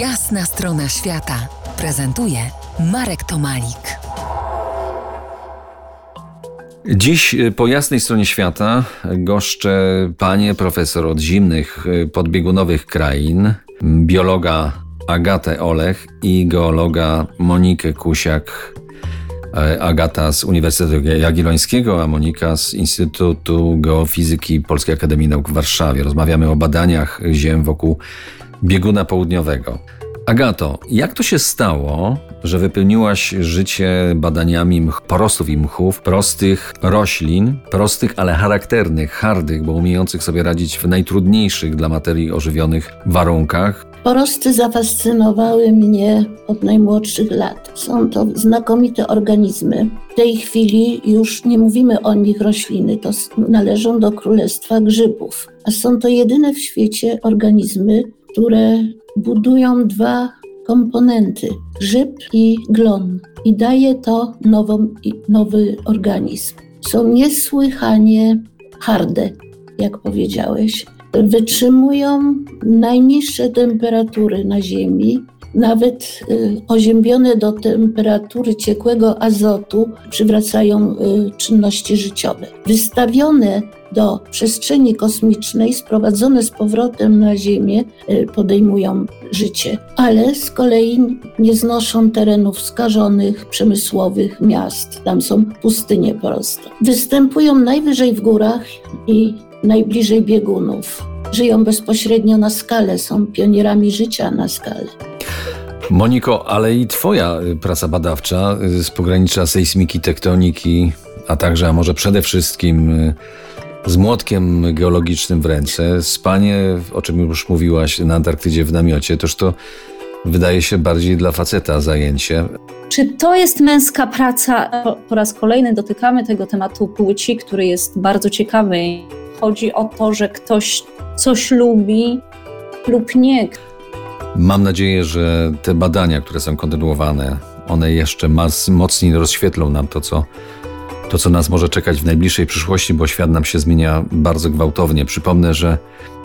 Jasna strona świata prezentuje Marek Tomalik. Dziś y, po jasnej stronie świata goszczę panie profesor od zimnych y, podbiegunowych krain, biologa Agatę Olech i geologa Monikę Kusiak. E, Agata z Uniwersytetu Jagiellońskiego, a Monika z Instytutu Geofizyki Polskiej Akademii Nauk w Warszawie. Rozmawiamy o badaniach ziem wokół bieguna południowego. Agato, jak to się stało, że wypełniłaś życie badaniami mch, porostów i mchów, prostych roślin, prostych, ale charakternych, hardych, bo umiejących sobie radzić w najtrudniejszych dla materii ożywionych warunkach? Porosty zafascynowały mnie od najmłodszych lat. Są to znakomite organizmy. W tej chwili już nie mówimy o nich rośliny, to należą do królestwa grzybów. A są to jedyne w świecie organizmy, które budują dwa komponenty grzyb i glon i daje to nową, nowy organizm. Są niesłychanie harde, jak powiedziałeś. Wytrzymują najniższe temperatury na Ziemi, nawet y, oziębione do temperatury ciekłego azotu przywracają y, czynności życiowe. Wystawione do przestrzeni kosmicznej, sprowadzone z powrotem na Ziemię, y, podejmują życie, ale z kolei nie znoszą terenów skażonych, przemysłowych, miast. Tam są pustynie prosto. Występują najwyżej w górach i najbliżej biegunów. Żyją bezpośrednio na skale, są pionierami życia na skale. Moniko, ale i Twoja y, praca badawcza y, z pogranicza sejsmiki, tektoniki, a także, a może przede wszystkim y, z młotkiem geologicznym w ręce, spanie, o czym już mówiłaś, na Antarktydzie w namiocie, toż to wydaje się bardziej dla faceta zajęcie. Czy to jest męska praca? Po raz kolejny dotykamy tego tematu płci, który jest bardzo ciekawy. Chodzi o to, że ktoś coś lubi lub nie. Mam nadzieję, że te badania, które są kontynuowane, one jeszcze mocniej rozświetlą nam to co, to, co nas może czekać w najbliższej przyszłości, bo świat nam się zmienia bardzo gwałtownie. Przypomnę, że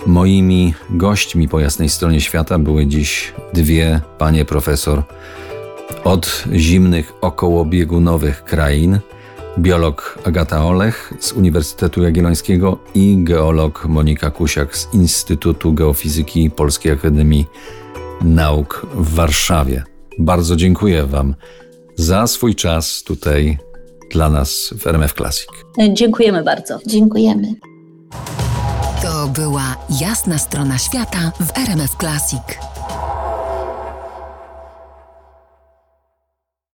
moimi gośćmi po jasnej stronie świata były dziś dwie panie profesor od zimnych okołobiegunowych krain. Biolog Agata Olech z Uniwersytetu Jagiellońskiego i geolog Monika Kusiak z Instytutu Geofizyki Polskiej Akademii Nauk w Warszawie. Bardzo dziękuję Wam za swój czas tutaj dla nas w RMF Classic. Dziękujemy bardzo. Dziękujemy. To była jasna strona świata w RMF Classic.